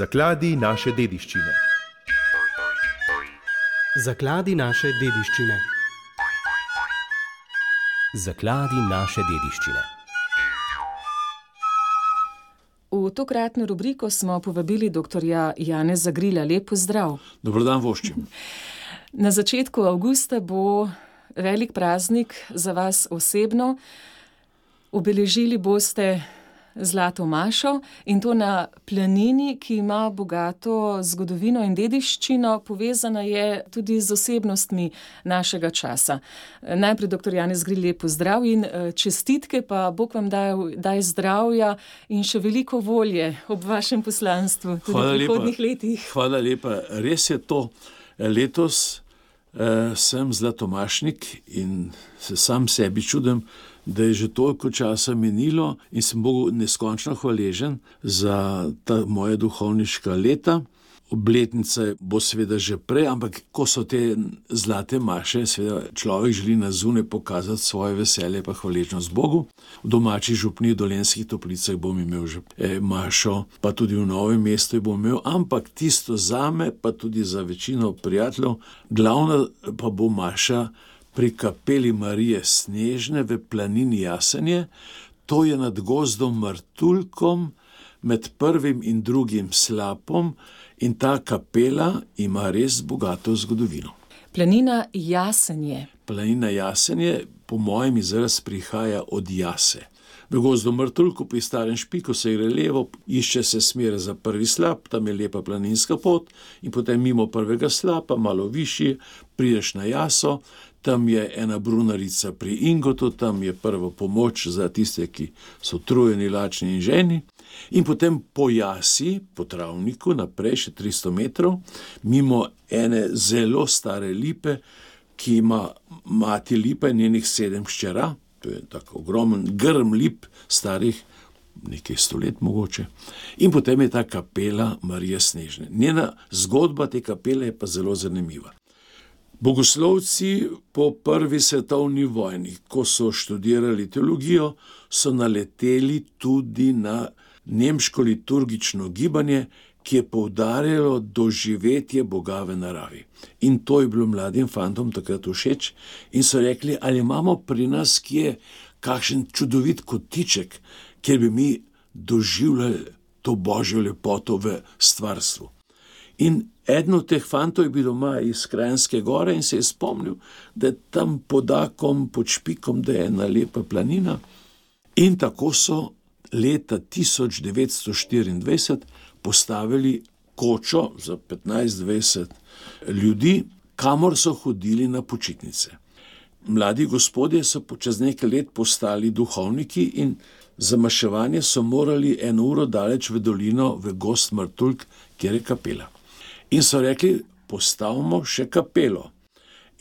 Zakladi naše dediščine. Zakladi naše dediščine. Zakladi naše dediščine. V tokratno rubriko smo povabili dr. Jana Zagrila. Lep pozdrav. Dobro dan, voščim. Na začetku avgusta bo velik praznik za vas osebno. Obeležili boste Zlato Mašo in to na planini, ki ima bogato zgodovino in dediščino, povezana je tudi z osebnostmi našega časa. Najprej, doktor Janez Gril, lep pozdrav in čestitke, pa Bog vam daj, daj zdravja in še veliko volje ob vašem poslanstvu tudi v prihodnjih letih. Hvala lepa. Res je to. Letos uh, sem zlatomašnik in se sam sebi čudim, da je že toliko časa minilo in sem Bogu neskončno hvaležen za ta moja duhovniška leta. Obletnica bo seveda že prej, ampak ko so te zlate maše, seveda človek želi na zunaj pokazati svoje veselje in hvaležnost Bogu. V domači župni Dolenskih toplicah bom imel že eh, mašo, pa tudi v novem mestu bom imel, ampak tisto za me, pa tudi za večino prijateljev, glavna pa bo maša pri kapeli Marije Snežne v planini Jasenje, to je nad gozdom Martulkom, med prvim in drugim slapom, in ta kapela ima res bogato zgodovino. Planina Jasenje. Planina Jasenje, po mojem izraz, prihaja od jase. V gozdu Martulku pri starem špiku se gre levo, išče se smer za prvi slap, tam je lepa planinska pot, in potem mimo prvega slapa, malo višji, prideš na jaso, tam je ena brunarica pri Ingotu, tam je prva pomoč za tiste, ki so utrujeni, lačni in ženi. In potem po jasi, po travniku, naprej še 300 metrov, mimo ene zelo stare lipe, ki ima mati lipa in njenih sedem hčera, to je tako ogromen grm lip, starih nekaj stolet mogoče. In potem je ta kapela Marije Snežne. Njena zgodba te kapele je pa zelo zanimiva. Bogoslovci po prvi svetovni vojni, ko so študirali teologijo, so naleteli tudi na nemško liturgično gibanje, ki je poudarjalo doživetje Boga v naravi. In to je bilo mladim fantom takrat všeč, in so rekli, ali imamo pri nas kje kakšen čudovit kotiček, kjer bi mi doživljali to božjo lepoto v stvarstvu. In eden od teh fantov je bil doma iz Krajinske gore in se je spomnil, da je tam pod Akom, pod Špikom, da je ena lepa planina. In tako so leta 1924 postavili kočo za 15-20 ljudi, kamor so hodili na počitnice. Mladi gospodje so čez nekaj let postali duhovniki in za maševanje so morali eno uro daleč v dolino, v gost Martulk, kjer je kapela. In so rekli, postavimo še kapelo.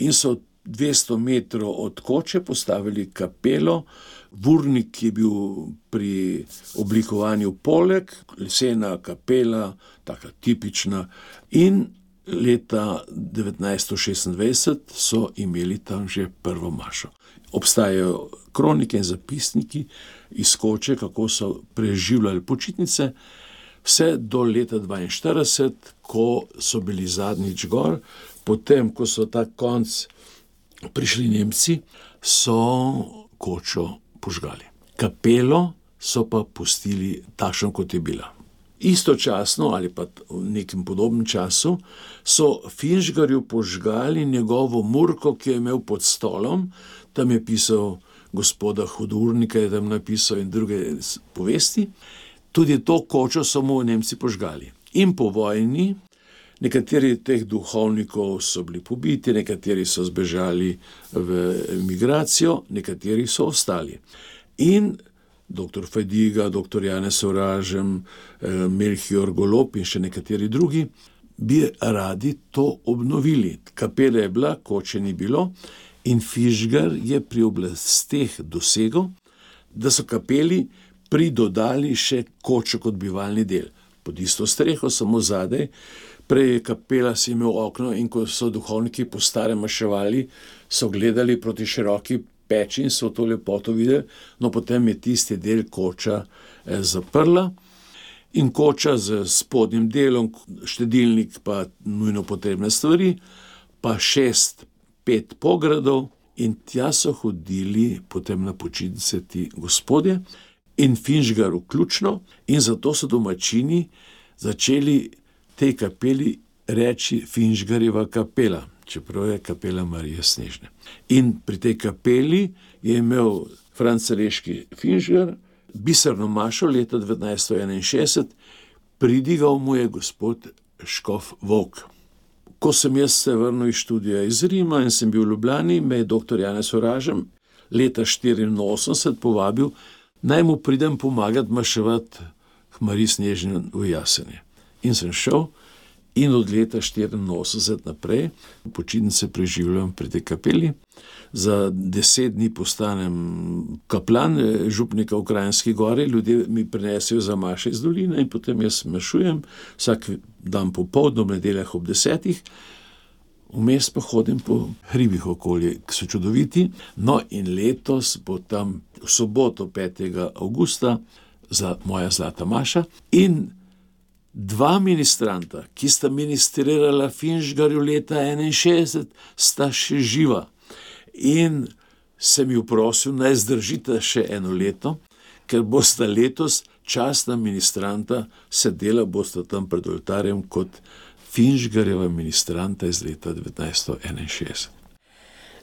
In so 200 metrov od koče postavili kapelo, Vurnik je bil pri oblikovanju poleg, lesena kapela, tako tipična. In leta 1926 so imeli tam že prvo mašo. Obstajajo kronike in zapisniki iz koče, kako so preživljali počitnice, vse do leta 1942, ko so bili zadnjič gor, potem, ko so ta konc prišli Nemci, so kočo požgali. Kapelo so pa pustili takšno, kot je bila. Istočasno ali pa v nekem podobnem času so Finžgarju požgali njegovo murko, ki je imel pod stolom, tam je pisal gospoda Hudurnika, je tam napisal in druge povesti. Tudi to kočo so mu Nemci požgali. In po vojni, nekateri teh duhovnikov so bili pobiti, nekateri so zbežali v emigracijo, nekateri so ostali. In dr. Fediga, dr. Janez Oražem, Melchior Golop in še nekateri drugi bi radi to obnovili. Kapela je bila, koče ni bilo, in Fižgar je pri oblasteh dosegel, da so kapeli pridodali še kočo kot bivalni del. Pod isto streho, samo zadaj, prej je kapela si imel okno, in ko so duhovniki po starem maševali, so gledali proti široki peči in so to lepoto videli, no potem je tisti del koča eh, zaprla. in koča z spodnjim delom, štedilnik, pa nujno potrebne stvari, pa šest, pet pogradov, in tja so hodili potem na počitnice ti gospodje, in Finžgar vključno, in zato so domačini začeli tej kapeli reči Finžgarjeva kapela, čeprav je kapela Marije Snežne. In pri tej kapeli je imel Franc Reški Finžgar biserno mašo leta 1961, pridigal mu je gospod Škof Vok. Ko sem jaz se vrnil iz študija iz Rima in sem bil v Ljubljani, me je dr. Janez Oražem leta 1984 povabil, naj mu pridem pomagati maševati Hmari Snežne v Jasenje. In sem šel, in od leta 1984 naprej počitnice preživljam pri tej kapeli. Za deset dni postanem kaplan, župnika v Krajinski gori, ljudje mi prinesejo za maše iz doline in potem jaz mašujem vsak dan popoldne, ob nedeljah ob desetih. Vmes pa hodim po hribih okolje, ki so čudoviti. No, in letos bo tam v soboto, 5. avgusta, za moja zlata maša. In dva ministranta, ki sta ministrirala Finžgarju leta 61, sta še živa. In sem ju prosil, naj zdržite še eno leto, ker bosta letos častna ministranta sedela, bosta tam pred oltarjem kot Finžgarjeva ministranta iz leta 1961.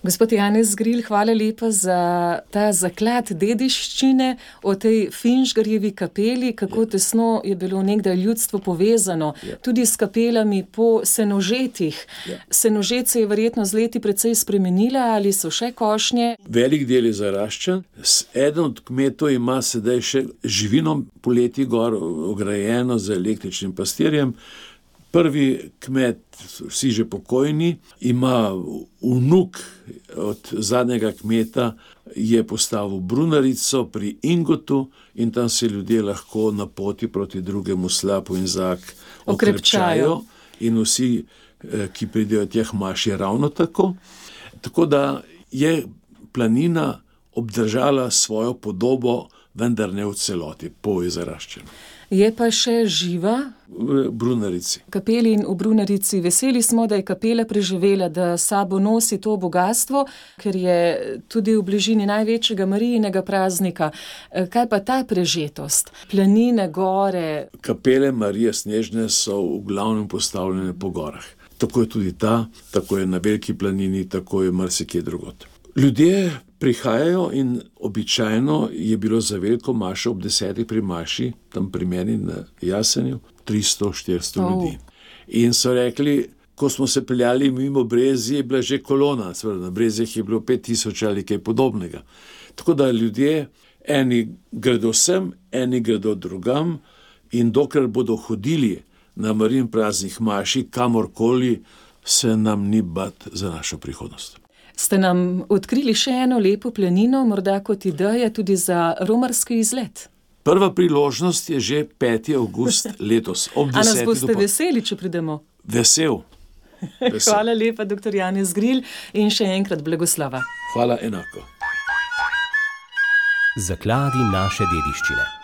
Gospod Janez Gril, hvala lepa za ta zaklad dediščine o tej Finžgarjevi kapeli, kako Ja. tesno je bilo nekdaj ljudstvo povezano, Ja. tudi s kapelami po senožetih. Ja. Senožet se je verjetno z leti precej spremenila ali so še košnje. Velik del je zaraščen, eden od kmetov ima sedaj še živino poleti gor ograjeno z električnim pastirjem. Prvi kmet, vsi že pokojni, ima vnuk od zadnjega kmeta, je postavil brunarico pri Ingotu in tam se ljudje lahko na poti proti drugemu slapu in zak Okrepčajo. In vsi, eh, ki pridejo teh maš, je ravno tako. Tako da je planina obdržala svojo podobo, vendar ne v celoti, pol je zaraščena. Je pa še živa. V Brunarici. Kapeli in v Brunarici veseli smo, da je kapela preživela, da sabo nosi to bogatstvo, ker je tudi v bližini največjega Marijinega praznika. Eh, Kaj pa ta prežetost? Planine, gore, Kapele Marije Snežne so v glavnem postavljene po gorah. Tako je tudi ta, tako je na Veliki planini, tako je marsikje drugot. Ljudje prihajajo in običajno je bilo za veliko mašo ob desetih pri maši, tam pri meni na Jasenju, 300-400 Oh. ljudi. In so rekli, ko smo se peljali mimo Brezi, je bila že kolona, seveda na Brezih je bilo 5000 ali kaj podobnega. Tako da ljudje, eni gredo sem, eni gredo drugam, in dokler bodo hodili na Marin praznih maši, kamorkoli, se nam ni bat za našo prihodnost. Ste nam odkrili še eno lepo planino, morda kot ideja tudi za romarski izlet. Prva priložnost je že 5. avgust letos, ob A nas 10. boste dopoldne. veseli, če pridemo? Vesel. Vesel. Hvala lepa, dr. Janez Gril, in še enkrat blagoslava. Hvala enako. Zakladi naše dediščine.